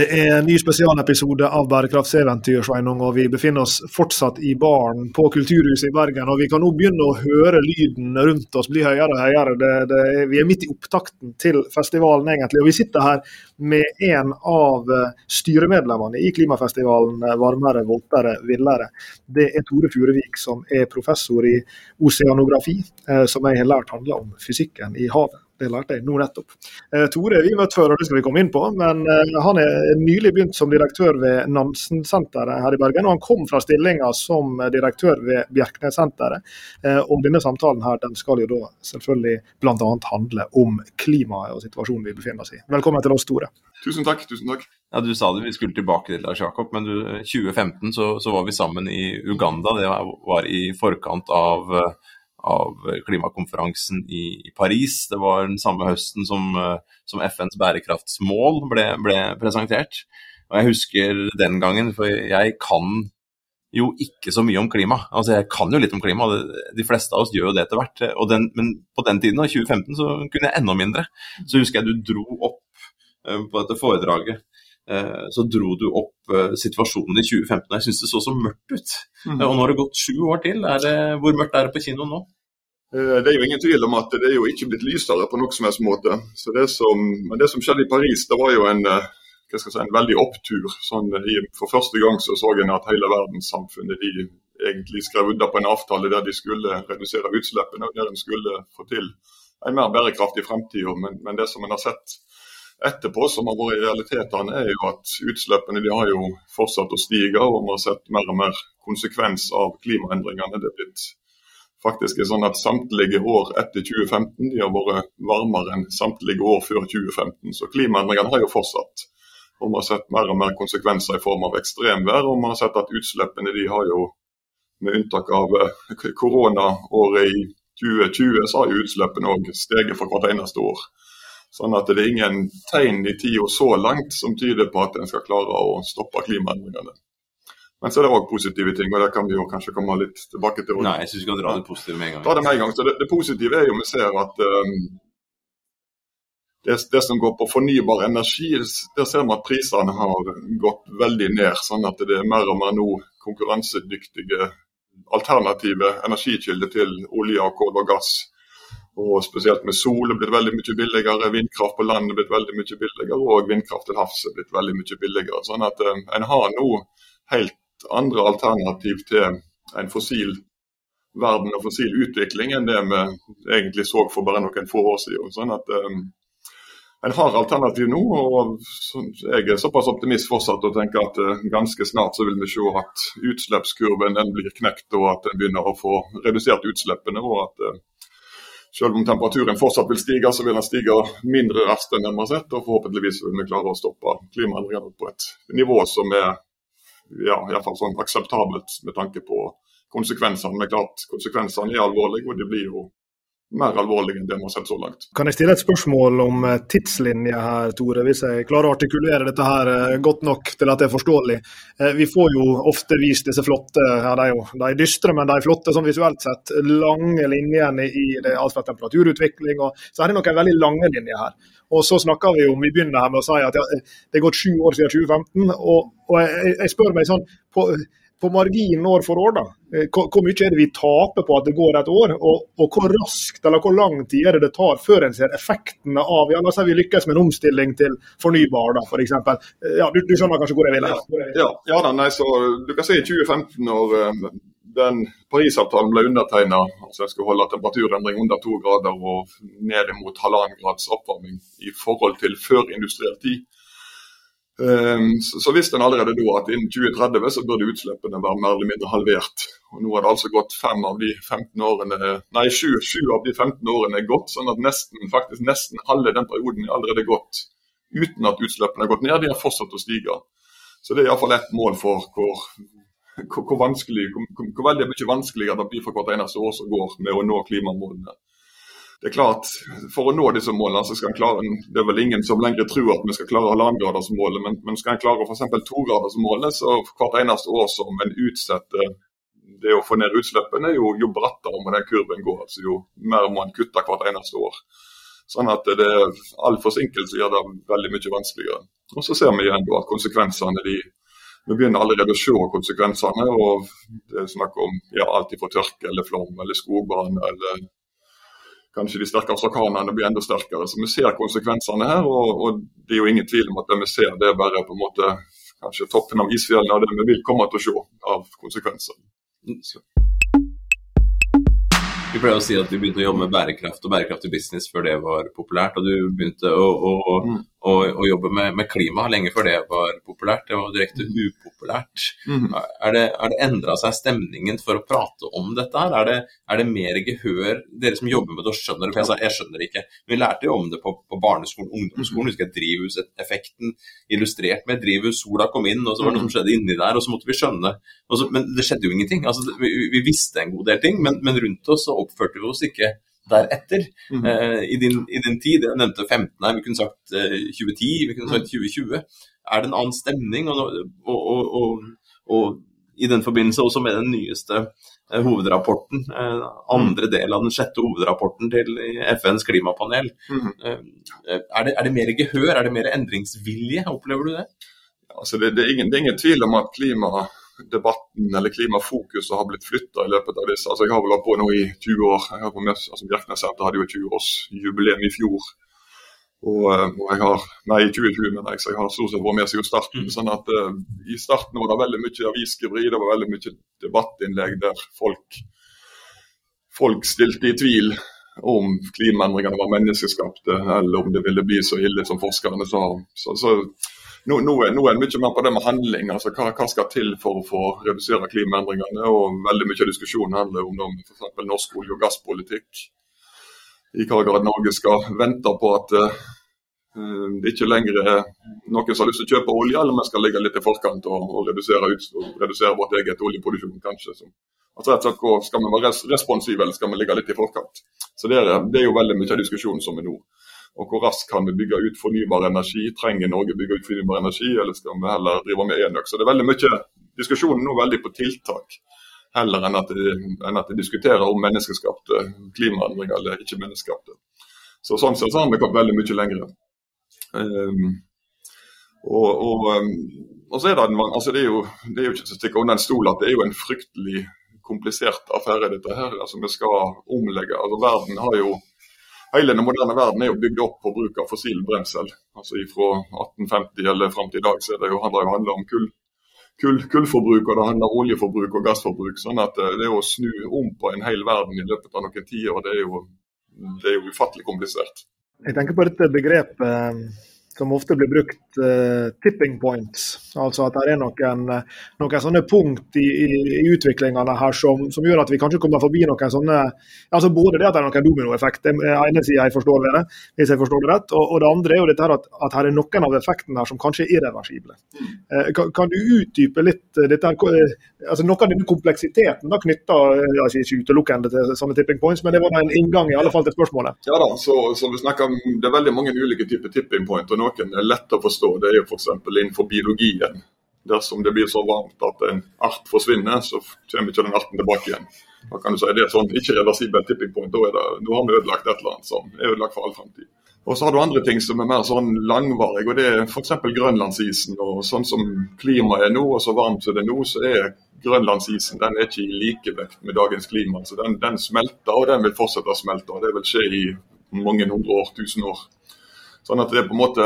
Det er en ny spesialepisode av Bærekraftseventyr, Sveinung, og vi befinner oss fortsatt i baren på Kulturhuset i Bergen. og Vi kan nå begynne å høre lyden rundt oss bli høyere og høyere. Det, det, vi er midt i opptakten til festivalen, egentlig. og Vi sitter her med en av eh, styremedlemmene i klimafestivalen eh, Varmere, voltere, villere. Det er Tore Furevik, som er professor i oseanografi, eh, som jeg har lært handler om fysikken i havet. Det lærte jeg nå nettopp. Eh, Tore vi møtt før, og det skal vi komme inn på. Men eh, han er nylig begynt som direktør ved Nansen-senteret her i Bergen. Og han kom fra stillinga som direktør ved Bjerknessenteret. Eh, og denne samtalen her, den skal jo da selvfølgelig bl.a. handle om klimaet og situasjonen vi befinner oss i. Velkommen til oss, Tore. Tusen takk. tusen takk. Ja, Du sa det vi skulle tilbake til Lars Jakob, men i 2015 så, så var vi sammen i Uganda. Det var, var i forkant av av klimakonferansen i, Paris. Det var den samme høsten som, eh, som FNs bærekraftsmål ble, ble, presentert. Og Jeg husker den gangen, for jeg kan jo ikke så mye om klima. Altså Jeg kan jo litt om klima, de fleste av oss gjør jo det etter hvert. Den, men på den tiden, i 2015, så kunne jeg enda mindre. Så husker jeg du dro opp eh, på dette foredraget Eh, så dro du opp eh, situasjonen i 2015. Jeg syns det så så mørkt ut. Mm. Og nå har det gått sju år til. Det, hvor mørkt er det på kino nå? Eh, det er jo ingen tvil om at det er jo ikke blitt lysere på noen som helst måte. Så det som, men det som skjedde i Paris, det var jo en, si, en veldig opptur. Sånn, for første gang så, så en at hele verdenssamfunnet de egentlig skrev under på en avtale der de skulle redusere utslippene og der en skulle få til en mer bærekraftig fremtid. Men, men det som en har sett etterpå, som har vært realitetene, er jo at utslippene de har jo fortsatt å stige, og vi har sett mer og mer konsekvens av klimaendringene. Det er blitt faktisk sånn at Samtlige år etter 2015 de har vært varmere enn samtlige år før 2015. Så klimaendringene har jo fortsatt. Og Vi har sett mer og mer konsekvenser i form av ekstremvær. Og vi har sett at utslippene de har jo, med unntak av eh, koronaåret i 2020, så har jo utslippene òg steget for hvert eneste år. Sånn at det er ingen tegn i tida så langt som tyder på at en skal klare å stoppe klimaendringene. Men så er det òg positive ting, og det kan vi jo kanskje komme litt tilbake til. Nei, jeg syns vi skal dra det positive med en gang. Ta det med en gang. Så det, det positive er jo vi ser at um, det, det, som går på fornybar energi, der ser vi at prisene har gått veldig ned. Sånn at det er mer og mer nå konkurransedyktige alternative energikilder til olje, kål og gass og spesielt med sol er blitt veldig mye billigere. Vindkraft på land er blitt veldig mye billigere, og vindkraft til havs er blitt veldig mye billigere. Sånn at eh, en har nå helt andre alternativ til en fossil verden og fossil utvikling enn det vi egentlig så for bare noen få år siden. Sånn at eh, en har alternativ nå, og jeg er såpass optimist fortsatt og tenker at eh, ganske snart så vil vi se at utslippskurven blir knekt, og at en begynner å få redusert utslippene. og at eh, selv om temperaturen fortsatt vil stige, så vil den stige mindre raskt enn vi har sett. Og forhåpentligvis vil vi klare å stoppe klimaendringene på et nivå som er ja, i fall sånn akseptabelt med tanke på konsekvensene. Men klart, konsekvensene er alvorlige, og de blir jo mer alvorlig enn det vi har sett så langt. Kan jeg stille et spørsmål om eh, tidslinje her, Tore, hvis jeg klarer å artikulere dette her eh, godt nok til at det er forståelig. Eh, vi får jo ofte vist disse flotte, ja de de dystre, men de flotte sånn visuelt sett, lange linjene i det, alt fra temperaturutvikling, og så er det noen veldig lange linjer her. Og så snakker vi om, vi begynner her med å si at ja, det er gått sju år siden 2015, og, og jeg, jeg, spør meg sånn på, på marginen år for år, da, eh, hvor, mye er det vi taper på at det går et år? Og, og, hvor raskt eller hvor lang tid er det det tar før en ser effektene av ja, La oss si vi lykkes med en omstilling til fornybar, da, f.eks. For eh, ja, du, du, skjønner kanskje hvor jeg vil? Ja, ja, ja da, nei, så du kan si i 2015 når um, den Parisavtalen ble undertegna, altså jeg skulle holde temperaturendring under to grader og ned mot halvannen grads oppvarming i forhold til førindustriell tid Ehm, så visste en allerede da at innen 2030 så burde utslippene være mer eller mindre halvert. Og Nå har det altså gått fem av de 15 årene, nei, sju, sju av de 15 årene er gått, sånn at nesten, faktisk nesten halve den perioden er allerede gått uten at utslippene har gått ned. De har fortsatt å stige. Så det er iallfall ett mål for hvor, hvor, hvor, hvor veldig mye vanskeligere det blir for hvert eneste år som går med å nå klimamålene. Det er klart, For å nå disse målene så skal en klare Det er vel ingen som lenger tror at vi skal klare halvannengradersmålet, men, men skal en klare f.eks. togradersmålet, så hvert eneste år som en utsetter det å få ned utslippene, jo, jo brattere må den kurven gå. altså Jo mer må en kutte hvert eneste år. Sånn at det er All forsinkelse gjør det veldig mye vanskeligere. Og Så ser vi igjen da at konsekvensene de, Vi begynner allerede å se konsekvensene. og Det er snakk om ja, alt fra tørke eller flom eller skogbrann eller kanskje de sterkeste orkanene blir enda sterkere. Så Vi ser konsekvensene her, og, og, det er jo ingen tvil om at det vi ser, det er bare på en måte kanskje toppen av isfjellene av det vi vil komme til å se av konsekvenser. Så. Vi pleier å si at du begynte å jobbe med bærekraft og bærekraftig business før det var populært. Og du begynte å, å, mm. Å, å jobbe med, med, klima lenge før det var populært. Det var direkte mm. upopulært. Mm. Er det, er det endra seg stemningen for å prate om dette her? Er det, er det, mer gehør? Dere som jobber med det og skjønner det, for jeg sa jeg skjønner det ikke. Vi lærte jo om det på, på barneskolen, ungdomsskolen. Mm. Husker jeg drivhuseffekten illustrert med drivhus. Sola kom inn, og så var det noe som skjedde inni der, og så måtte vi skjønne. Så, men det skjedde jo ingenting. Altså, vi, vi, visste en god del ting, men, men rundt oss så oppførte vi oss ikke deretter. Mm. Uh, i, din, i, din, tid, jeg nevnte 15 her, vi kunne sagt uh, eh, 2010, vi kunne sagt 2020. Mhm. Er det en annen stemning? Og, og, og, og, i den forbindelse også med den nyeste uh, hovedrapporten, andre mhm. del av den sjette hovedrapporten til FNs klimapanel. Mm. Er, det, er, det, mer gehør, er det mer endringsvilje, opplever du det? Altså det, det, er ingen, det, er ingen, tvil om at klima debatten eller klimafokuset har blitt flytta i løpet av disse. Altså, jeg har vel holdt på nå i 20 år. Jeg har på med, altså, Bjerknessenteret hadde jo 20-årsjubileum i fjor. Og, eh, og, jeg har, nei, i 2020, mener jeg, så jeg har stort sett vært med siden starten. Mm. sånn at uh, I starten var det veldig mye avisskriveri, det var veldig mye debattinnlegg der folk, folk stilte i tvil om klimaendringene var menneskeskapte, eller om det ville bli så ille som forskerne sa. Så, så nå, nå, er, nå er det mye mer på det med handling. altså hva, hva, skal til for å få redusere klimaendringene? og Veldig mye av diskusjonen handler om f.eks. norsk olje- og gasspolitikk. I hva grad Norge skal vente på at uh, det ikke lenger er noen som har lyst til å kjøpe olje, eller vi skal ligge litt i forkant og, og redusere, ut, redusere, vårt eget oljeproduksjon, kanskje. Så, altså rett og slett, Skal vi være responsive, eller skal vi ligge litt i forkant? Så Det er, det er jo veldig mye av diskusjonen som er nå. Og hvor raskt kan vi bygge ut fornybar energi? Trenger Norge bygge ut fornybar energi, eller skal vi heller drive med enøk? Så det er veldig mye diskusjonen nå veldig på tiltak, heller enn at de, enn at de diskuterer om menneskeskapte klimaendringer eller ikke menneskeskapte. Så Sånn sett så har vi kommet veldig mye lenger. Um, og, og, um, og, så er det, altså det, er jo, det er jo ikke til å stikke under en stol at det er jo en fryktelig komplisert affære, dette her. Altså Vi skal omlegge. altså Verden har jo hele den moderne verden er jo bygd opp på bruk av fossil brensel. Altså Fra 1850 eller fram til i dag så er det jo, handler det om kull, kull, kullforbruk og det handler om oljeforbruk og gassforbruk. sånn at eh, det å snu om på en hel verden i løpet av noen tiår, det, det er jo ufattelig komplisert. Jeg tenker på dette begrepet eh, som ofte blir brukt, uh, tipping points. Altså at det er noen, noen sånne punkt i, i, i utviklingene her som, som, gjør at vi kanskje kommer forbi noen sånne altså Både det at det er noen dominoeffekt, er ene sida jeg forstår det, hvis jeg forstår det rett. Og, og det andre er jo dette her at, at her er noen av effektene her som kanskje er irreversible. Uh, kan, kan, du utdype litt dette her, altså noe av denne kompleksiteten da knytta ikke utelukkende til sånne tipping points, men det var en inngang i alle fall til spørsmålet? Ja da, så, så vi snakker om, Det er veldig mange ulike typer tipping point. og noen er lett å forstå. Det er jo f.eks. innenfor biologien. Dersom det blir så varmt at en art forsvinner, så kommer ikke den arten tilbake igjen. Da kan du si Det er sånn ikke reversibel tipping point. Da, det, da har vi ødelagt et eller annet som er ødelagt for all framtid. Og så har du andre ting som er mer sånn langvarige, og det er f.eks. grønlandsisen. og Sånn som klimaet er nå, og så varmt som det er nå, så er grønlandsisen den er ikke i likevekt med dagens klima. Så den, den, smelter, og den vil fortsette å smelte. og Det vil skje i mange hundre år, tusen år. Sånn at det er på en måte,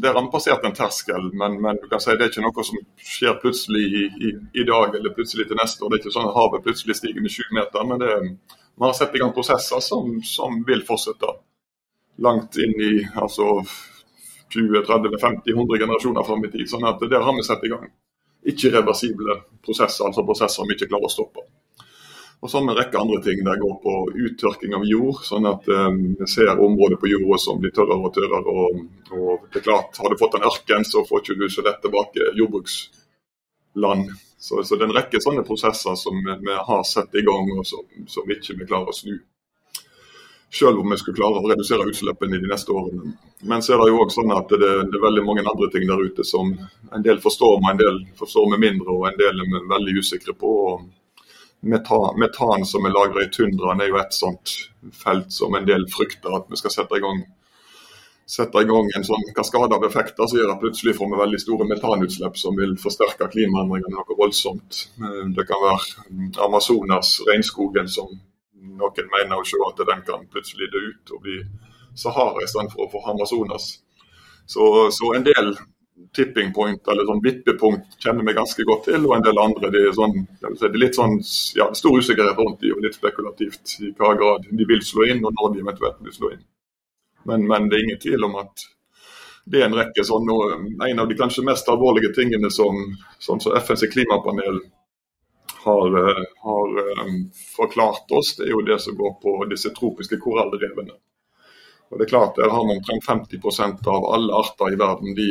Der har vi en terskel, men, men, du kan si det er ikke noe som skjer plutselig i, i, i, dag eller plutselig til neste år. Det er ikke sånn at havet plutselig stiger med 20 meter. Men det, vi har satt i gang prosesser som, som vil fortsette langt inn i altså 20-30-50-100 generasjoner fram i tid. sånn at Der har vi satt i gang ikke reversible prosesser, altså prosesser vi ikke klarer å stoppe. Og så har vi en rekke andre ting der går på uttørking av jord, sånn at um, vi ser områder på jorda som blir tørrere og tørrere. Og, og, det er klart, Har du fått en ørken, så får ikke du så lett tilbake jordbruksland. Så, så, det er en rekke sånne prosesser som vi, vi har satt i gang, og som, som ikke vi klarer å snu. selv om vi skulle klare å redusere utslippene de neste årene. Men så er det jo også sånn at det, det, er veldig mange andre ting der ute som en del forstår vi, en del forstår vi mindre, og en del er vi veldig usikre på. Metan, metan som er lagra i tundraen er jo et sånt felt som en del frykter at vi skal sette i gang sette i gang en sånn kaskade av effekter som gjør at plutselig får vi veldig store metanutslipp som vil forsterke klimaendringene noe voldsomt. Det kan være Amazonas, regnskogen, som noen mener å se at den kan plutselig dø ut og bli Sahara istedenfor å få Amazonas. Så, så, en del tipping point, eller sånn vippepunkt, kjenner vi ganske godt til. Og en del andre det er, sånn, det er litt sånn ja, stor usikkerhet rundt de, og litt spekulativt i hva grad de vil slå inn, og når de eventuelt vil slå inn. Men, men det er ingen tvil om at det er en rekke sånn, og En av de kanskje mest alvorlige tingene som, sånn som FNs klimapanel har, eh, har um, forklart oss, det er jo det som går på disse tropiske korallrevene. Og det er klart, Der har vi omtrent 50% av alle arter i verden de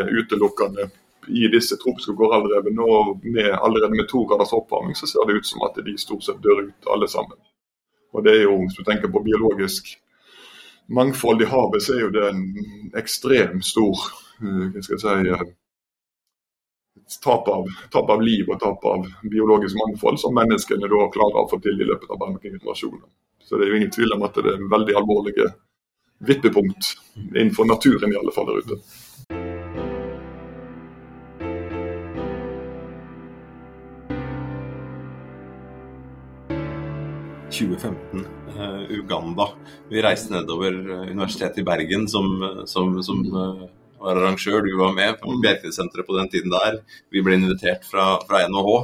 er utelukkende i disse tropiske korallrevene. Og med, allerede med to graders oppvarming så ser det ut som at de stort sett dør ut alle sammen. Og det er jo, Hvis du tenker på biologisk mangfold i havet, så er jo det en ekstremt stor uh, hva skal jeg si, tap av, tap av, liv og tap av biologisk mangfold som menneskene da klarer å få til i løpet av mange generasjoner. Så det er jo ingen tvil om at det er veldig alvorlige vippepunkt innenfor naturen i alle fall der ute. ...2015, uh, Uganda. Vi reiste nedover uh, Universitetet i Bergen som, som, som uh, arrangør, du var med på Bjerknessenteret på den tiden der. Vi ble invitert fra, fra NHH.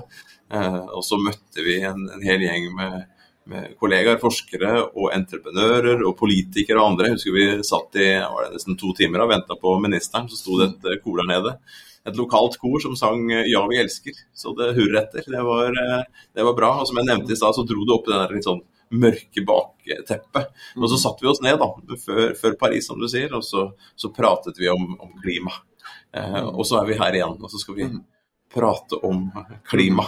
Uh, og så møtte vi en, en hel gjeng med, med, kollegaer, forskere og entreprenører og politikere og andre. Jeg husker vi satt i var det nesten to timer og venta på ministeren, så sto det et eh, kor der nede. Et lokalt kor som sang eh, 'Ja, vi elsker'. Så det hurrer etter. Det var, eh, det var bra. Og som jeg nevnte i stad, så dro det opp den der litt sånn mørke bakteppet. Og så satte vi oss ned da, før, før Paris, som du sier, og så, så pratet vi om, om klima. Eh, og så er vi her igjen, og så skal vi prate om klima.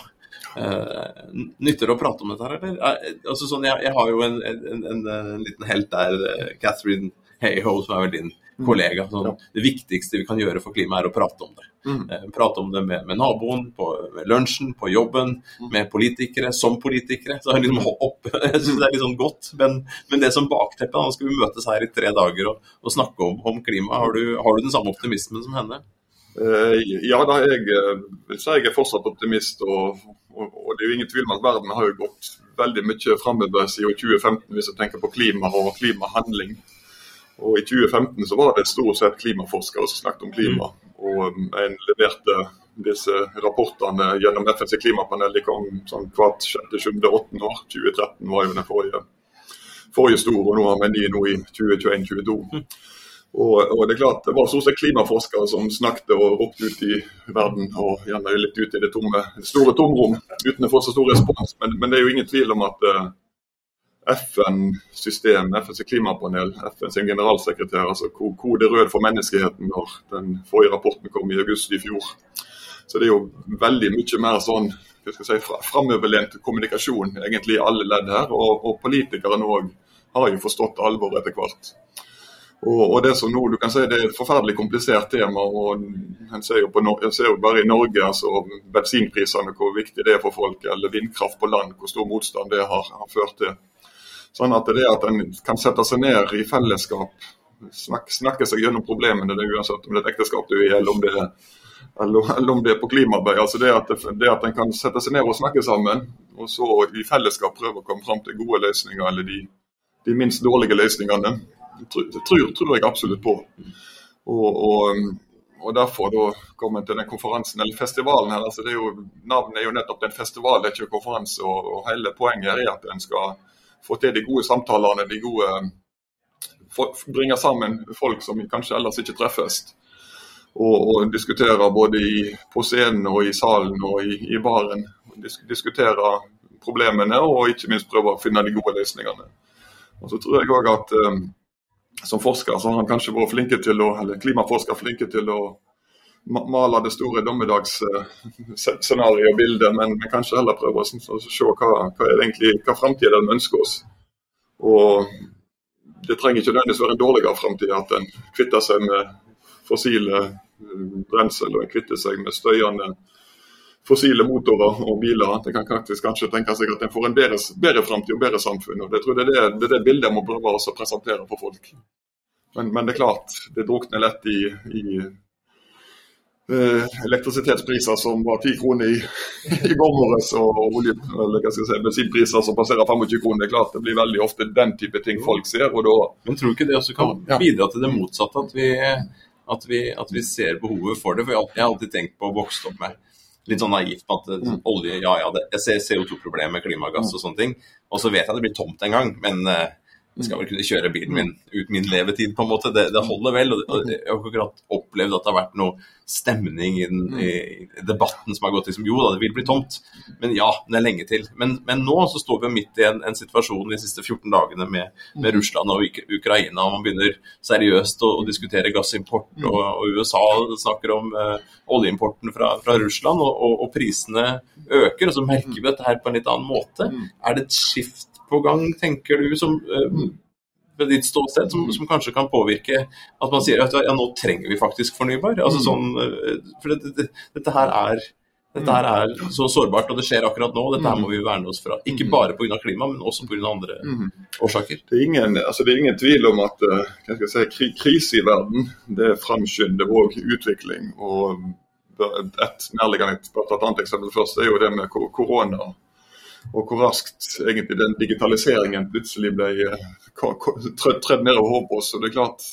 Eh, nytter det å prate om dette her, eller? Eh, altså, sånn, jeg, jeg, har jo en, en, en, en liten helt der, eh, Catherine Hayhoe, som er vel din Mm. kollega. Sånn, det viktigste vi kan gjøre for klimaet, er å prate om det. Mm. Prate om det med, med naboen, på med lunsjen, på jobben, mm. med politikere, som politikere. Så liksom opp, jeg synes det er litt sånn godt. Men, men det som bakteppe, nå skal vi møtes her i tre dager og, og snakke om, om klima. Har du, har du, den samme optimismen som henne? Uh, ja, da jeg eh, vil si jeg er fortsatt optimist. Og, og, og, det er jo ingen tvil om at verden har jo gått veldig mye framover siden 2015 hvis jeg tenker på klima og klimahandling. Og I 2015 så var det stort sett klimaforskere som snakket om klima. Og um, en leverte disse rapportene gjennom FNs klimapanel. De kom sånn hvert sjette, sjuende, åttende år. 2013 var jo den forrige, forrige store, og nå har vi en ny nå i 2021-2022. Og, og, det er klart, det var stort sett klimaforskere som snakket og ropte ut i verden, og gjerne litt ut i det tomme, store tomrom uten å få så stor respons. Men, men, det er jo ingen tvil om at uh, FN-system, FNs klimapanel, FNs generalsekretær, altså kode rød for menneskeheten når den forrige rapporten kom i august i fjor. Så det er jo veldig mye mer sånn hva skal jeg si, framoverlent kommunikasjon egentlig i alle ledd her. Og, og politikerne òg har jo forstått alvoret etter hvert. Og, og, det som nå, du kan si Det er et forferdelig komplisert tema. og En ser jo, en ser jo bare i Norge altså bensinprisene hvor viktig det er for folk, eller vindkraft på land, hvor stor motstand det har, har ført til. Sånn at det at en kan sette seg ned i fellesskap, snakke, snakke seg gjennom problemene, det er uansett om det er et ekteskap du er i, eller om det er, eller om det er på klimaarbeid. Altså det at, det at en kan sette seg ned og snakke sammen, og så i fellesskap prøve å komme fram til gode løsninger, eller de, de minst dårlige løsningene, det tror, tror, jeg absolutt på. Og, og, og Derfor da kom jeg til den konferansen, eller festivalen her. altså er jo, Navnet er jo nettopp en festival, det er ikke en konferanse. og, og Hele poenget er at en skal få til de gode samtalene, de gode Bringe sammen folk som kanskje ellers ikke treffes. Og, og diskutere både i, på scenen og i salen og i, i baren. Disk, diskutere problemene og ikke minst prøve å finne de gode løsningene. Og så tror jeg også at um, Som forsker så har han kanskje vært flinke til å, eller klimaforsker flinke til å male det store dommedagsscenarioet og bildet, men, men, kanskje heller prøve å, se hva, hva er egentlig, hva framtida ønsker oss. Og det trenger ikke nødvendigvis være en dårligere framtid at en kvitter seg med fossile brensel og kvitter seg med støyende fossile motorer og biler. Det kan faktisk kanskje tenke seg at en får en bedre, bedre framtid og bedre samfunn. og Det tror jeg det er det, det, er det bildet jeg må prøve å presentere for folk. Men, men, det er klart, det drukner lett i, i uh, elektrisitetspriser som var 10 kroner i, i går morges, og, og olje, eller, si, bensinpriser som passerer 25 kroner. Det er klart det blir veldig ofte den type ting folk ser. og da... Men tror du ikke det også kan ja. bidra til det motsatte? At vi, at, vi, at vi, ser behovet for det? For jeg har alltid tenkt på å vokse opp med litt sånn naivt på at mm. olje, ja ja, det, jeg ser CO2-problemet, klimagass og sånne ting. Og så vet jeg det blir tomt en gang, men uh, jeg skal vel kunne kjøre bilen min ut min levetid, på en måte. Det, det holder vel. og Jeg har akkurat opplevd at det har vært noe stemning i, den, i debatten som har gått liksom Jo da, det vil bli tomt, men ja, det er lenge til. Men, men nå så står vi midt i en, en, situasjon de siste 14 dagene med, med Russland og Ukraina. og Man begynner seriøst å, å diskutere gassimport, og, og, USA snakker om uh, oljeimporten fra, fra Russland, og, og, og, prisene øker. Og så merker vi dette her på en litt annen måte. Er det et skift på gang, tenker du, som, uh, ved ditt ståsted, som, som, kanskje kan påvirke at man sier at ja, nå trenger vi faktisk fornybar? Altså, mm. sånn, uh, for det, det, dette her er dette her er så sårbart, og det skjer akkurat nå. Dette her må vi verne oss fra. Ikke bare pga. klima, men også pga. andre årsaker. Det er, ingen, altså det er ingen tvil om at uh, si, krise i verden det framskynder òg utvikling. og Et nærliggende et annet eksempel først er jo det med korona og hvor raskt egentlig den digitaliseringen plutselig ble trødd ned over hodet på oss. og det er klart,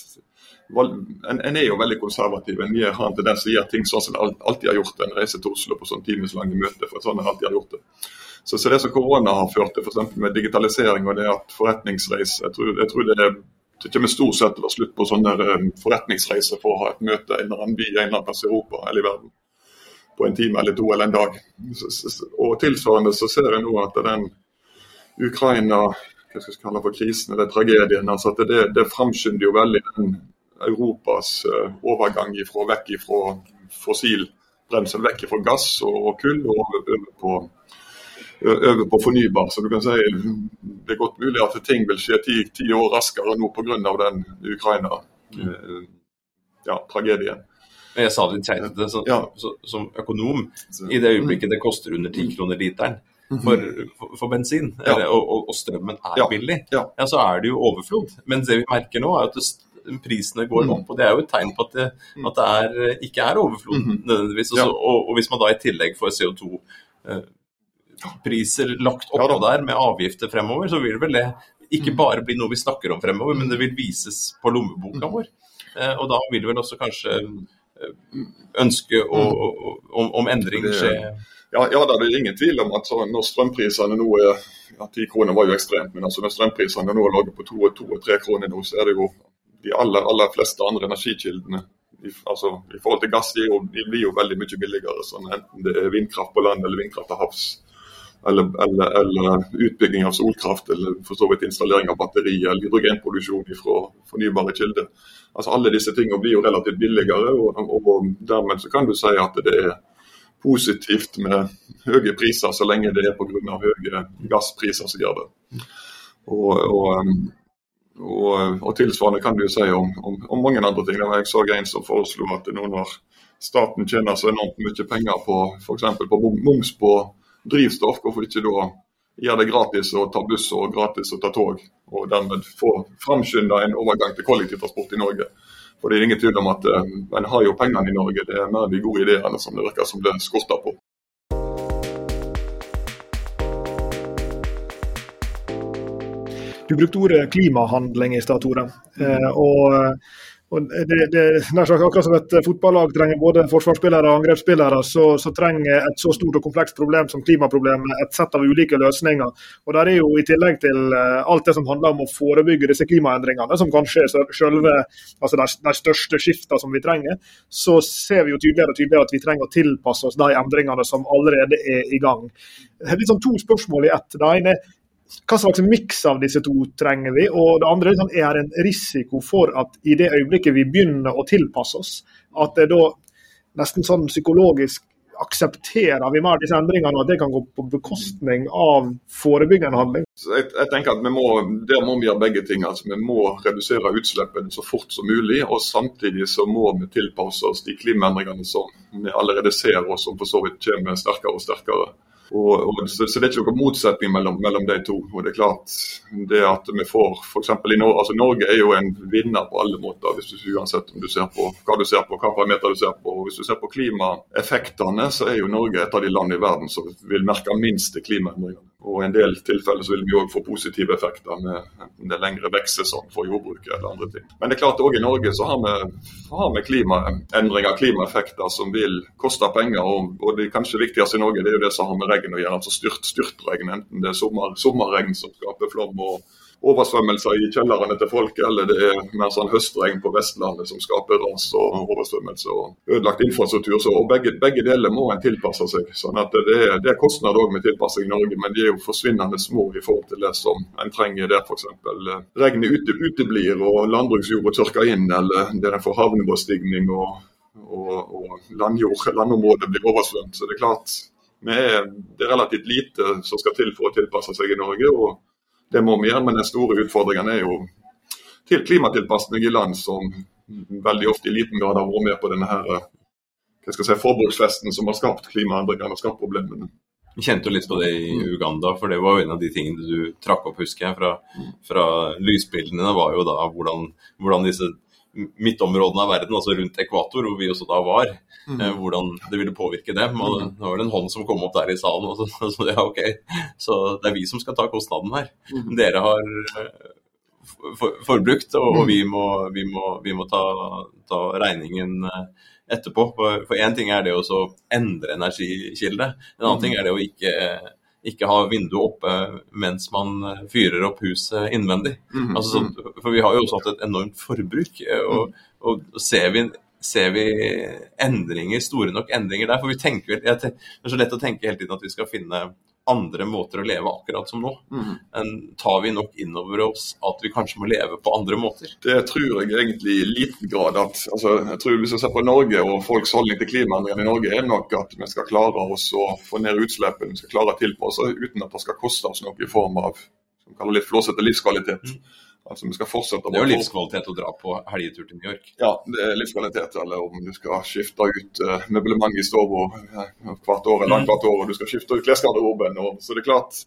en, en, er jo veldig konservativ. En har en tendens til å gjøre ting sånn som en alltid har gjort. En reiser til Oslo på sånn timeslange møter, for sånn en alltid har gjort det. Så, så det som korona har ført til, f.eks. med digitalisering og det at forretningsreiser jeg tror, jeg tror det, det kommer stort sett til å være slutt på sånne eh, forretningsreiser for å ha et møte i en eller annen by en eller annen plass i Europa eller i verden på en time eller to eller en dag. Og Tilsvarende så ser jeg nå at den Ukraina hva skal jeg kalle for krisen eller tragedien, altså at det, det framskynder jo veldig den Europas uh, overgang ifra, vekk fra fossil brensel, vekk fra gass og, kull og over på, over på fornybar. Så du kan si Det er godt mulig at ting vil skje ti, ti år raskere nå pga. den Ukraina-tragedien. Uh, ja, jeg sa det litt tegnete som, ja. som økonom. I det øyeblikket det koster under 10 kroner literen for, for, for bensin, ja. eller, og, og, strømmen er ja. billig, ja. så er det jo overflod. Men det vi merker nå, er at det, prisene går mm. opp. og Det er jo et tegn på at det, mm. at det er, ikke er overflod mm-hmm. nødvendigvis. Også, og, og, hvis man da i tillegg får CO2 eh, priser lagt oppå der med avgifter fremover, så vil vel det ikke mm. bare bli noe vi snakker om fremover, men det vil vises på lommeboka vår. Eh, og da vil vel også kanskje ønske mm. om, om, endring skje? Ja, ja, det er ingen tvil om at når strømprisene nå er ja, 10 kroner var jo ekstremt, men altså når strømprisene nå ligger på 2 og 3 kroner nå, så er det jo de aller, aller fleste andre energikildene i, altså, I forhold til gass de blir jo veldig mye billigere, sånn, enten det er vindkraft på land eller vindkraft til havs. Eller, eller, eller, utbygging av solkraft, eller for så vidt installering av batteri eller hydrogenproduksjon fra fornybare kilder. Altså Alle disse tingene blir jo relativt billigere, og, og, dermed så kan du si at det er positivt med høye priser, så lenge det er pga. høye gasspriser som gjør det. Og, og, og, tilsvarende kan du si om, om, om mange andre ting. Jeg så en som foreslo at nå når staten tjener så enormt mye penger på f.eks. på moms på drivstoff, hvorfor ikke da gjøre det gratis å ta buss og gratis å ta tog, og dermed få framskynda en overgang til kollektivtransport i Norge. For det er ingen tvil om at uh, en har jo pengene i Norge, det er mer de gode ideene som det virker som det skorter på. Du brukte ordet klimahandling i stad, Tore. Eh, og og det, det, akkurat som et fotballag trenger både forsvarsspillere og angrepsspillere, så, så, trenger et så stort og komplekst problem som klimaproblemet et sett av ulike løsninger. Og der er jo I tillegg til eh, alt det som handler om å forebygge disse klimaendringene, som kanskje er selve, altså de, de største skiftene som vi trenger, så ser vi jo tydeligere og tydeligere at vi trenger å tilpasse oss de endringene som allerede er i gang. Det er liksom to spørsmål i ett. Det ene er hva slags miks av disse to trenger vi? Og det andre liksom, er en risiko for at i det øyeblikket vi begynner å tilpasse oss, at det da nesten sånn psykologisk aksepterer vi mer disse endringene, at det kan gå på bekostning av forebyggende handling? Jeg, jeg, tenker at vi må, Der må vi gjøre begge ting. altså Vi må redusere utslippene så fort som mulig. og Samtidig så må vi tilpasse oss de klimaendringene som vi allerede ser, og som for så vidt kommer sterkere og sterkere. Og, og, så, så, det er ikke noen motsetning mellom, mellom, de to. og det er klart det at vi får for i Norge, altså Norge er jo en vinner på alle måter, hvis du, uansett om du ser på hva du ser på, hva parameter du ser på. og Hvis du ser på klimaeffektene, så er jo Norge et av de landene i verden som vil merke minst klimaendringene. Og I en del tilfeller så vil vi òg få positive effekter med enten det er lengre vekstsesong for jordbruket eller andre ting. Men det er klart òg i Norge så har vi, har vi klimaendringer, klimaeffekter, som vil koste penger. Og, og det kanskje viktigste i Norge det er jo det som har med regn å gjøre, altså styrt, styrtregn. Enten det er sommer, sommerregn som skaper flom og oversvømmelser i kjellerne til folk, eller det er mer sånn høstregn på Vestlandet som skaper ras og oversvømmelse og ødelagt infrastruktur. Så, begge, begge, deler må en tilpasse seg. sånn at Det er, det er kostnader med tilpassing i Norge, men de er jo forsvinnende små i forhold til det som en trenger der f.eks. regnet ute, uteblir og landbruksjorda tørker inn, eller der en får havnivåstigning og, og, og landjord, landområdet blir oversvømt. Så det er klart, er, det er relativt lite som skal til for å tilpasse seg i Norge. og det må vi gjøre, men den store utfordringen er jo til klimatilpasning i land som veldig ofte i liten grad har vært med på denne her, hva skal si, forbruksfesten som har skapt klimaendringene og skapt problemene. Vi kjente jo litt på det i. Uganda, for det var jo en av de tingene du trakk opp, husker jeg, fra, fra lysbildene. var jo da hvordan, hvordan disse midtområdene av verden, altså rundt ekvator, hvor vi også da var, mm. eh, hvordan det ville påvirke dem. Og mm. det var det en hånd som kom opp der i salen, og så, så ja, ok, så det er vi som skal ta kostnaden her. Mm. Dere har eh, for, forbrukt, og, og mm. vi, må, vi, må, vi må, ta, ta regningen eh, etterpå. For én ting er det å endre energikilde, en annen ting er det å ikke ikke ha vinduet oppe mens man eh, fyrer opp huset innvendig. Mm, altså, så, for vi har jo også hatt et enormt forbruk. Eh, og, og ser, vi, ser, vi, endringer, store nok endringer der? For vi tenker, Det er så lett å tenke hele tiden at vi skal finne andre måter å leve akkurat som nå. Mm. Tar vi nok inn over oss at vi kanskje må leve på andre måter? Det tror jeg egentlig i liten grad. at altså, jeg tror Hvis vi ser på Norge og folks holdning til klimaendringene i Norge, er nok at vi skal klare oss å få ned utslippene, vi skal klare å tilpasse uten at det skal koste oss noe i form av som kaller litt flåsete livskvalitet. Mm. Altså vi skal fortsette Det er jo livskvalitet å dra på helgetur til New York? Ja, det er livskvalitet. Eller om du skal skifte ut uh, møblementet i stua hvert år eller hvert år, og du skal skifte ut klesgarderoben. Så det er klart,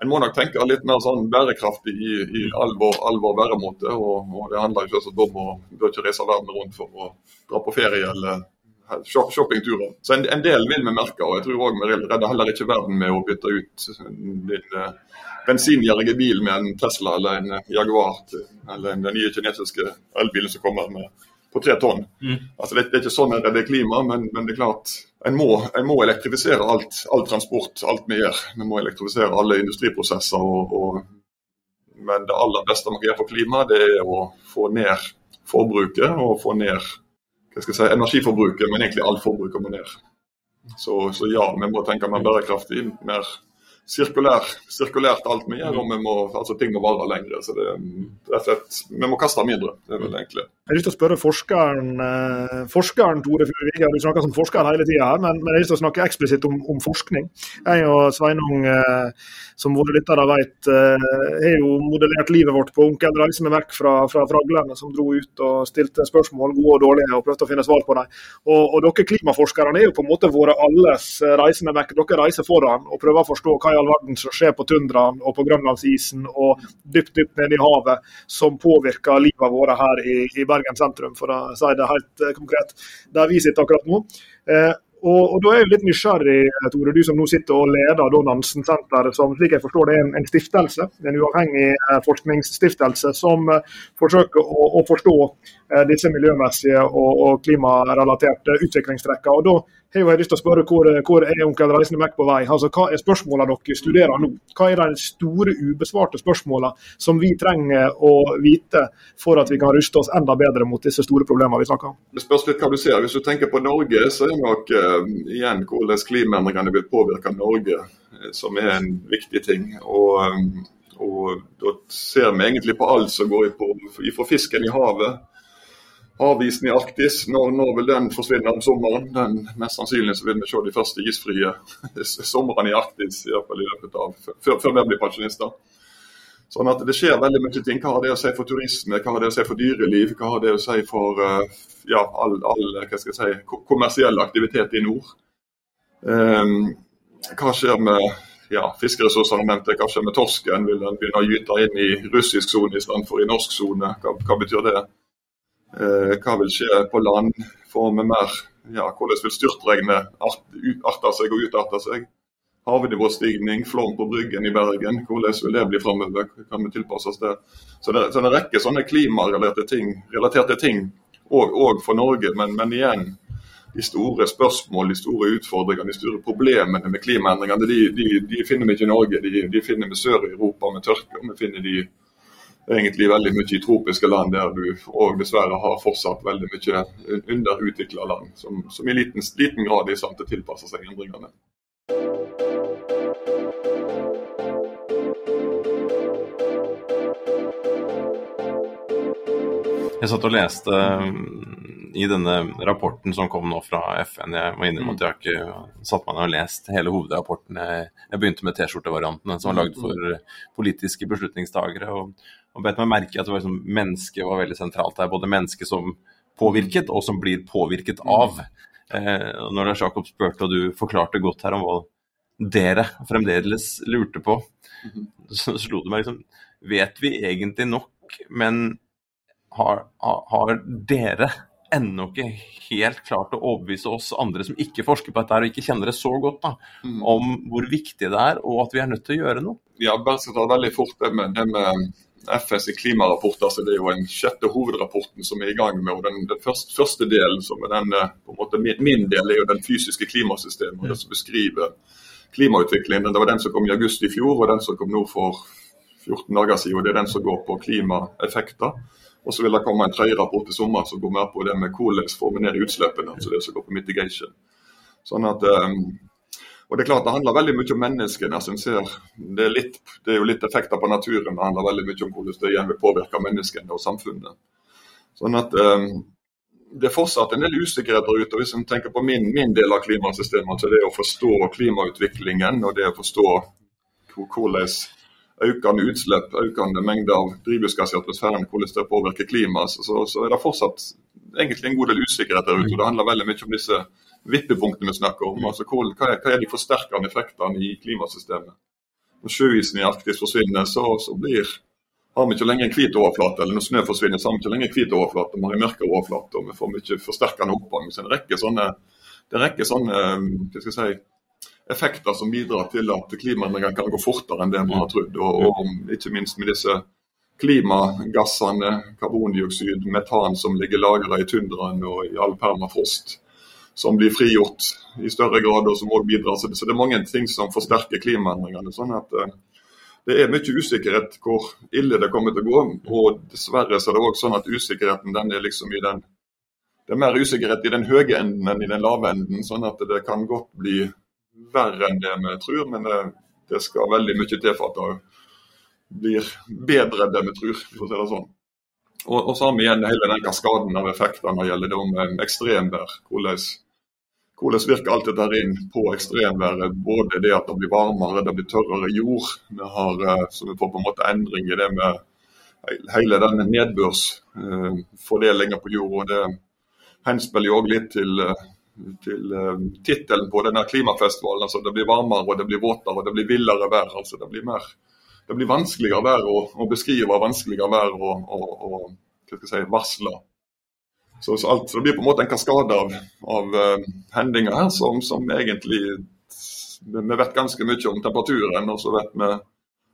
en må nok tenke litt mer sånn bærekraftig i, i all, vår, all vår væremåte. Og, og, det handler jo ikke om å bør ikke reise verden rundt for å dra på ferie eller shoppingturer. Så en, en, del vil vi merke, og jeg tror òg vi redder heller ikke verden med å bytte ut din uh, bensingjerrige bil med en Tesla eller en Jaguar eller den nye kinesiske elbilen som kommer med på tre tonn. Mm. Altså det, det, er ikke sånn at det er klima, men, men, det er klart en må, en må elektrifisere alt, all transport, alt vi gjør. Vi må elektrifisere alle industriprosesser. Og, og, men det aller beste man kan gjøre for klimaet, det er å få ned forbruket og få ned hva skal jeg si, energiforbruket, men egentlig alt forbruket må ned. Så, så ja, vi må tenke mer bærekraftig, mer sirkulær, sirkulært alt vi gjør, og vi må, altså ting må vare lenger. Så det, rett og slett, vi må kaste mindre. det er vel egentlig. Jeg har lyst til å spørre forskeren, eh, forskeren Tore Fugevik, du snakker som forsker hele tida her, men, jeg har lyst til å snakke eksplisitt om, om forskning. Jeg og Sveinung, eh, som våre lyttere vet, eh, har jo modellert livet vårt på Onkel Reise med Mac fra, fra fraglene, som dro ut og stilte spørsmål, gode og dårlige, og prøvde å finne svar på dem. Og, og dere klimaforskerne er jo på en måte våre alles reise med vekk. Dere reiser foran og prøver å forstå hva i all verden som skjer på tundraen og på grønlandsisen og dypt, dypt nede i havet, som påvirker livet vårt her i, i Bergen. Bergen sentrum, for å si det helt eh, konkret, der vi sitter akkurat nå. Eh, og, og, Da er jeg litt nysgjerrig, Tore, du som nå sitter og leder da Nansen-senteret, som slik jeg forstår det er en, en, stiftelse, en uavhengig eh, forskningsstiftelse, som forsøker å, å forstå disse miljømessige og, og klimarelaterte utviklingstrekkene. Og da har jeg lyst til å spørre hvor, hvor er onkel Reisende Mac på vei? Altså, Hva er spørsmålene dere studerer nå? Hva er de store ubesvarte spørsmålene som vi trenger å vite for at vi kan ruste oss enda bedre mot disse store problemene vi snakker om? Det spørs litt hva du ser. Hvis du tenker på Norge, så er det nok uh, igjen hvordan klimaendringene vil påvirke Norge, uh, som er en viktig ting. Og, um, og Da ser vi egentlig på alt som går fra fisken i havet havisen i Arktis. Når, når, vil den forsvinne om sommeren? Den, mest sannsynlig så vil vi se de første isfrie somrene i Arktis i, hvert fall i løpet av, før, vi blir pensjonister. Sånn at Det skjer veldig mye ting. Hva har det å si for turisme, hva har det å si for dyreliv, hva har det å si for uh, ja, all, all si, kommersiell aktivitet i nord. Um, hva skjer med ja, fiskeressursene nevnte, hva skjer med torsken? Vil den begynne å gyte inn i russisk sone istedenfor i norsk sone? Hva, hva, betyr det? Uh, hva vil skje på land? Får vi mer ja, Hvordan vil styrtregnet art, arte seg og utarte seg? havnivåstigning, flom på Bryggen i Bergen. Hvordan vil det bli framover? Kan vi tilpasse oss det? Så det, så det er en rekke sånne klimarelaterte ting, relaterte ting òg for Norge. Men, men, igjen, de store spørsmål, de store utfordringene, de store problemene med klimaendringene, de, de, de finner vi ikke i Norge. De, de finner vi sør i Europa med tørke. og vi finner de egentlig veldig mye i tropiske land der du og dessverre har fortsatt veldig mye underutvikla land, som, som i liten, liten grad er i stand til å tilpasse seg endringene. Jeg satt og leste mm, i denne rapporten som kom nå fra FN. Jeg må innrømme at jeg har ikke satt meg ned og lest hele hovedrapporten. Jeg, begynte med T-skjortevariantene som var lagd for politiske beslutningstagere. Og, og bet meg merke at det var liksom, mennesket var veldig sentralt her. Både mennesket som påvirket, og som blir påvirket av. Eh, når er Jakob spurte, og du forklarte godt her om hva dere fremdeles lurte på, så slo det meg liksom Vet vi egentlig nok, men har, har dere ennå ikke helt klart å overbevise oss andre som ikke forsker på dette og ikke kjenner det så godt, da, mm. om hvor viktig det er og at vi er nødt til å gjøre noe? Ja, bare skal ta veldig fort det med, det med FNs klimarapport. så det er jo den sjette hovedrapporten som er i gang med. og Den, den første, første, delen, som er den, eh, på en måte min, min, del, er jo den fysiske klimasystemet. og Det som beskriver klimautviklingen. Det var den som kom i august i fjor, og den som kom nå for 14 dager siden. og Det er den som går på klimaeffekter. Og så vil det komme en tredje rapport i sommer som går mer på det med hvordan får vi ned utslippene. altså det som går på mitigation. Sånn at, um, og Det er klart det handler veldig mye om menneskene. som ser, det, er litt, det, er jo litt effekter på naturen. Det handler veldig mye om hvordan det igjen vil påvirke menneskene og samfunnet. Sånn at um, Det er fortsatt en del usikkerhet der ute. og Hvis en tenker på min, min, del av klimasystemet, altså det å forstå klimautviklingen og det å forstå hvordan økende utslipp, økende mengder av drivhusgass i atmosfæren, hvordan det påvirker klimaet, så, så, er det fortsatt egentlig en god del usikkerhet der ute. og Det handler veldig mye om disse vippepunktene vi snakker om. altså hva er, hva er de forsterkende effektene i klimasystemet? Når sjøisen i Arktis forsvinner, så, så blir, har vi ikke lenger en hvit overflate. Eller når snø forsvinner, så har vi ikke lenger en hvit overflate, vi har en mørkere overflate. og Vi får mye forsterkende oppgang. Så en rekke sånne, det er en rekke sånne hva skal jeg si, effekter som bidrar til at klimaendringer kan gå fortere enn det man har trodd. Og, og ikke minst med disse klimagassene, karbondioksid, metan som ligger lagra i tundraen og i all permafrost, som blir frigjort i større grad og som også bidrar. Så det, er mange ting som forsterker klimaendringene. sånn at eh, det er mye usikkerhet hvor ille det kommer til å gå. Og dessverre så er det også sånn at usikkerheten den er liksom i den det er mer usikkerhet i den høye enden enn i den lave enden. Sånn at det kan godt bli verre enn det vi tror, men det, det skal veldig mye til for at det blir bedre enn det vi tror. for å si det sånn. Og, og vi igjen hele den kaskaden av effekter når det gjelder det om ekstremvær. Hvordan, hvordan virker alt dette inn på ekstremværet? Både det at det blir varmere, det blir tørrere jord. Vi har, eh, så vi får på en måte endring i det med hele denne nedbørsfordelingen på jord. og Det henspiller jo òg litt til eh, til uh, tittelen på denne klimafestivalen. altså Det blir varmere, og det blir våtere og det blir villere vær. altså Det blir, mer, det blir vanskeligere vær å, å beskrive, vanskeligere vær å, å, å si, varsle. Så, så, alt, Det blir på en måte en kaskade av, av uh, hendinger her som, som egentlig Vi vet ganske mye om temperaturen, og så vet vi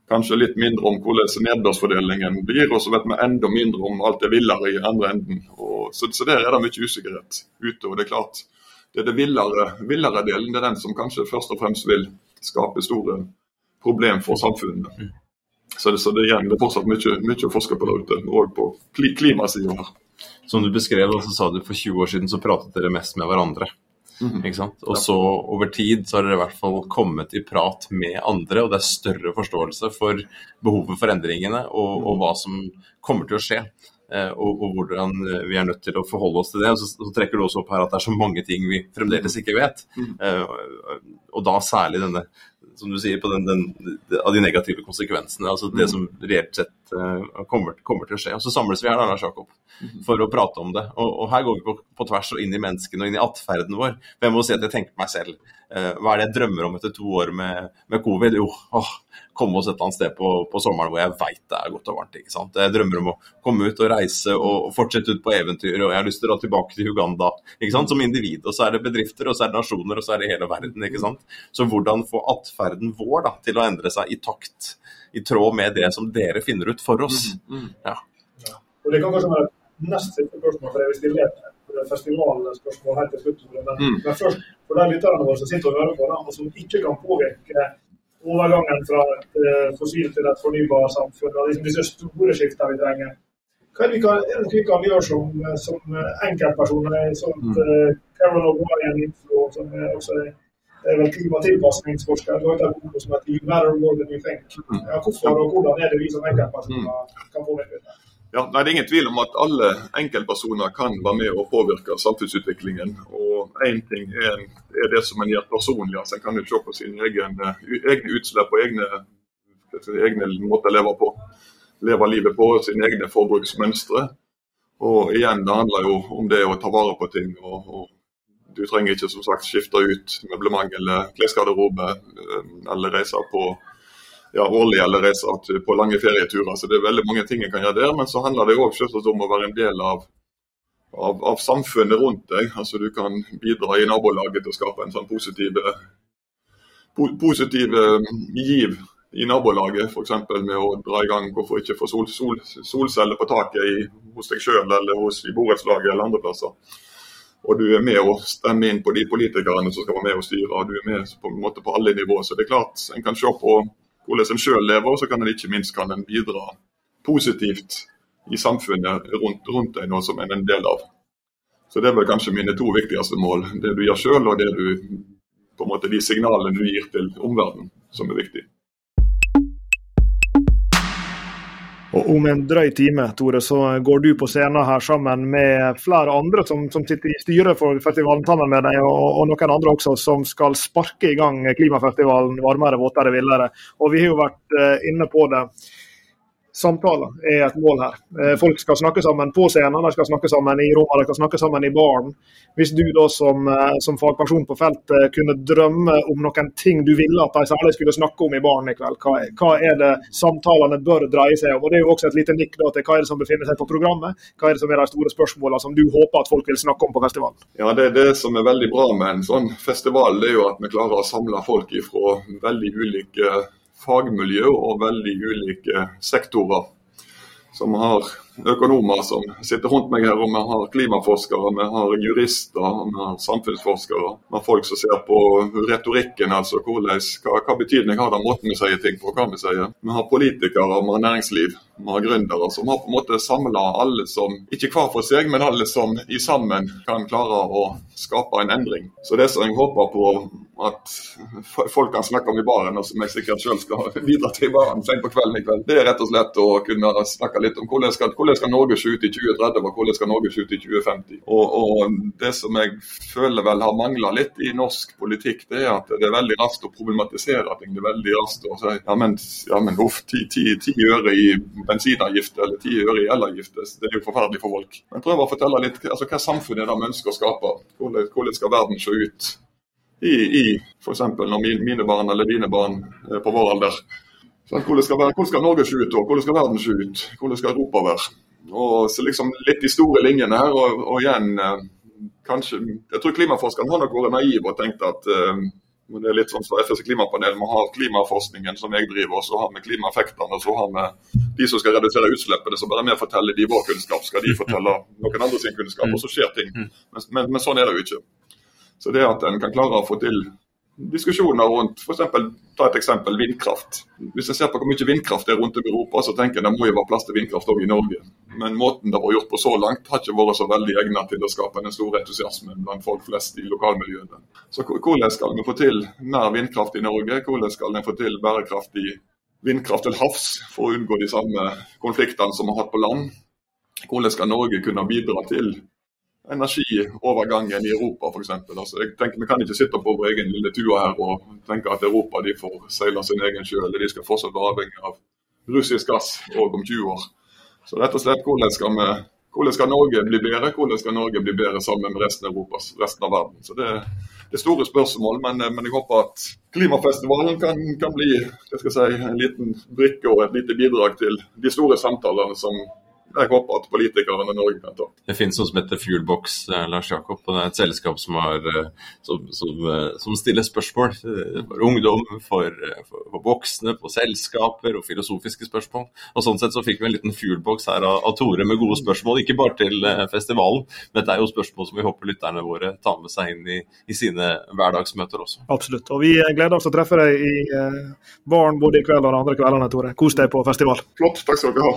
kanskje litt mindre om hvordan nedbørsfordelingen blir, og så vet vi enda mindre om alt det villere i andre enden. Og, så, så der er det mye usikkerhet ute. og det er klart det er det villere, villere, delen. Det er den som kanskje først og fremst vil skape store problem for samfunnet. Mm. Så det, så det, igjen, det er fortsatt mye, mye å forske på der ute, òg på klimasida her. Som du beskrev, så sa du for 20 år siden så pratet dere mest med hverandre. Mm. Ikke sant? Og så over tid så har dere i hvert fall kommet i prat med andre, og det er større forståelse for behovet for endringene og, og hva som kommer til å skje. Eh, og, og, hvordan eh, vi er nødt til å forholde oss til det. Og så, så, trekker du også opp her at det er så mange ting vi fremdeles ikke vet. Mm. Uh, og da særlig denne, som du sier, på den, den, av de negative konsekvensene. altså Det mm. som reelt sett uh, kommer, kommer, til å skje. Og Så samles vi her da, Lars Jakob, mm. for å prate om det. Og, og her går vi på, på, tvers og inn i menneskene og inn i atferden vår. Men jeg må si at jeg tenker på meg selv. Uh, hva er det jeg drømmer om etter to år med, med covid? Jo, åh, komme oss et eller annet sted på, på sommeren hvor jeg veit det er godt og varmt. ikke sant? Jeg drømmer om å komme ut og reise og fortsette ut på eventyr, og jeg har lyst til å dra tilbake til Uganda ikke sant? som individ. Og så er det bedrifter, og så er det nasjoner, og så er det hele verden. ikke sant? Så hvordan få atferden vår da, til å endre seg i takt, i tråd med det som dere finner ut for oss. Mm, mm. Ja. ja. Og Det kan kanskje være nest siste spørsmål, for jeg vil stille et festivalspørsmål helt til slutt. Men, mm. men først, for de lytterne våre som sitter og hører på, da, og som ikke kan påvirke overgangen fra et uh, fossil til et fornybarsamfunn, og liksom disse store skiftene vi trenger. Hva er det vi kan, vi kan gjøre som, som enkeltpersoner? Sånt, uh, Carol O'Brien, som er også er vel klimatilpasningsforsker, har en bok som heter 'You Matter More Than You Think'. Mm. Ja, hvorfor og hvordan er det vi som enkeltpersoner kan påvirke det? Ja, nei, Det er ingen tvil om at alle enkeltpersoner kan være med og påvirke samfunnsutviklingen. og Én ting er, er, det som en gjør personlig. altså En kan jo se på sine egne, egne utslipp og egne, egne måter å leve på. Leve livet på, sine egne forbruksmønstre. Og igjen, det handler jo om det å ta vare på ting. og, og Du trenger ikke som sagt skifte ut møblement eller klesgarderobe eh, eller reise på ja, årlig eller reiser på lange ferieturer. Så det er veldig mange ting en kan gjøre der. Men så handler det òg om å være en del av, av, av, samfunnet rundt deg. Altså Du kan bidra i nabolaget til å skape en sånn positiv, po positiv giv i nabolaget. F.eks. med å dra i gang hvorfor ikke få sol, sol, solceller på taket i, hos deg sjøl eller hos i borettslaget eller andre plasser. Og du er med å stemme inn på de politikerne som skal være med og styre. og Du er med på, en måte på alle nivåer. Så det er klart, en kan se på hvordan en sjøl lever, og så kan en ikke minst kan en bidra positivt i samfunnet rundt, rundt deg, noe som en er en del av. Så Det er vel kanskje mine to viktigste mål. Det du gjør sjøl, og det du, på en måte de signalene du gir til omverdenen, som er viktig. Og Om en drøy time Tore, så går du på scenen her sammen med flere andre som, som sitter i styret for festivalen sammen med deg, og, og, noen andre også, som skal sparke i gang klimafestivalen Varmere, våtere, villere. Og Vi har jo vært uh, inne på det samtaler er et mål her. Eh, folk skal snakke sammen på scenen, de skal snakke sammen i rommet, de skal snakke sammen i baren. Hvis du da som, eh, som fagperson på feltet kunne drømme om noen ting du ville at de særlig skulle snakke om i baren i kveld, hva, hva er det samtalene bør dreie seg om? Og Det er jo også et lite nikk da til hva er det som befinner seg på programmet, hva er det som er de store spørsmålene som du håper at folk vil snakke om på festivalen? Ja, Det, er det som er veldig bra med en sånn festival, det er jo at vi klarer å samle folk fra veldig ulike fagmiljø og veldig ulike sektorer. Så vi har økonomer som sitter rundt meg her, og vi har klimaforskere, vi har jurister, vi har samfunnsforskere. Vi har folk som ser på retorikken, altså hvordan, hva, hva betydning har den måten vi sier ting på. hva Vi sier. Vi har politikere, vi har næringsliv, vi har gründere som har på en måte samla alle som, ikke hver for seg, men alle som i sammen kan klare å skape en endring. Så det som jeg håper på at folk kan snakke om i baren, og som jeg sikkert selv skal bidra til i baren sent på kvelden i kveld, det er rett og slett å kunne snakke litt om hvordan skal, hvordan skal Norge se ut i 2030 og hvordan skal Norge se ut i 2050. Og, og Det som jeg føler vel har mangla litt i norsk politikk, det er at det er veldig raskt å problematisere ting. Det er veldig raskt å si ja, men, ja, men uff, ti, ti, ti øre i bensinavgift eller ti øre i elavgift, det er jo forferdelig for folk. Men prøv å fortelle litt altså, hva samfunnet er det vi ønsker å skape. Hvordan, hvordan skal verden se ut? I, i f.eks. når mine barn eller dine barn er på vår alder. Så hvordan, skal være, hvordan skal Norge se ut, og hvordan skal verden se ut? Hvordan skal Europa være? Og så liksom Litt de store linjene her. Og, og igjen, eh, kanskje Jeg tror klimaforskeren har nok vært naiv og tenkt at eh, det er litt sånn som FNs klimapanel. må ha klimaforskningen som jeg driver, og så har vi klimaeffektene. Og så har vi de som skal redusere utslippene, som bare vi forteller de vår kunnskap. Skal de fortelle noen andre sin kunnskap, og så skjer ting. Mm. Men, men, men sånn er det jo ikke. Så det at en kan klare å få til diskusjoner rundt f.eks. ta et eksempel vindkraft. Hvis jeg ser på hvor mye vindkraft det er rundt i Europa, så tenker jeg det må jo være plass til vindkraft òg i Norge. Men måten det var gjort på så langt, har ikke vært så veldig egnet til å skape den store entusiasmen blant folk flest i lokalmiljøene. Så hvordan skal vi få til mer vindkraft i Norge? Hvordan skal en få til bærekraftig vindkraft til havs for å unngå de samme konfliktene som vi har hatt på land? hvordan skal Norge kunne bidra til energiovergangen i Europa f.eks. Altså, jeg tenker, vi kan ikke sitte på vår egen lille tue her og tenke at Europa de får seile sin egen sjø, eller de skal fortsatt være avhengig av russisk gass òg om 20 år. Så rett og slett, hvordan skal, vi, hvordan skal Norge bli bedre? Hvordan skal Norge bli bedre sammen med resten av Europa, resten av verden? Så Det, det er store spørsmål, men, men, jeg håper at klimafestivalen kan, kan bli si, en liten brikke og et lite bidrag til de store samtalene som jeg håper at politikerne i Norge kan ta. Det finnes noe som heter Fuelbox, eh, Lars Jakob. og Det er et selskap som, har, eh, som, som, eh, som stiller spørsmål for ungdom, for, for, for, voksne, på selskaper og filosofiske spørsmål. Og Sånn sett så fikk vi en liten fuelbox her av, av Tore med gode spørsmål, ikke bare til festivalen. Men dette er jo spørsmål som vi håper lytterne våre tar med seg inn i, i sine hverdagsmøter også. Absolutt. Og vi gleder oss til å treffe deg i eh, baren både i kveld og de andre kveldene, Tore. Kos deg på festival. Flott. Takk skal dere ha.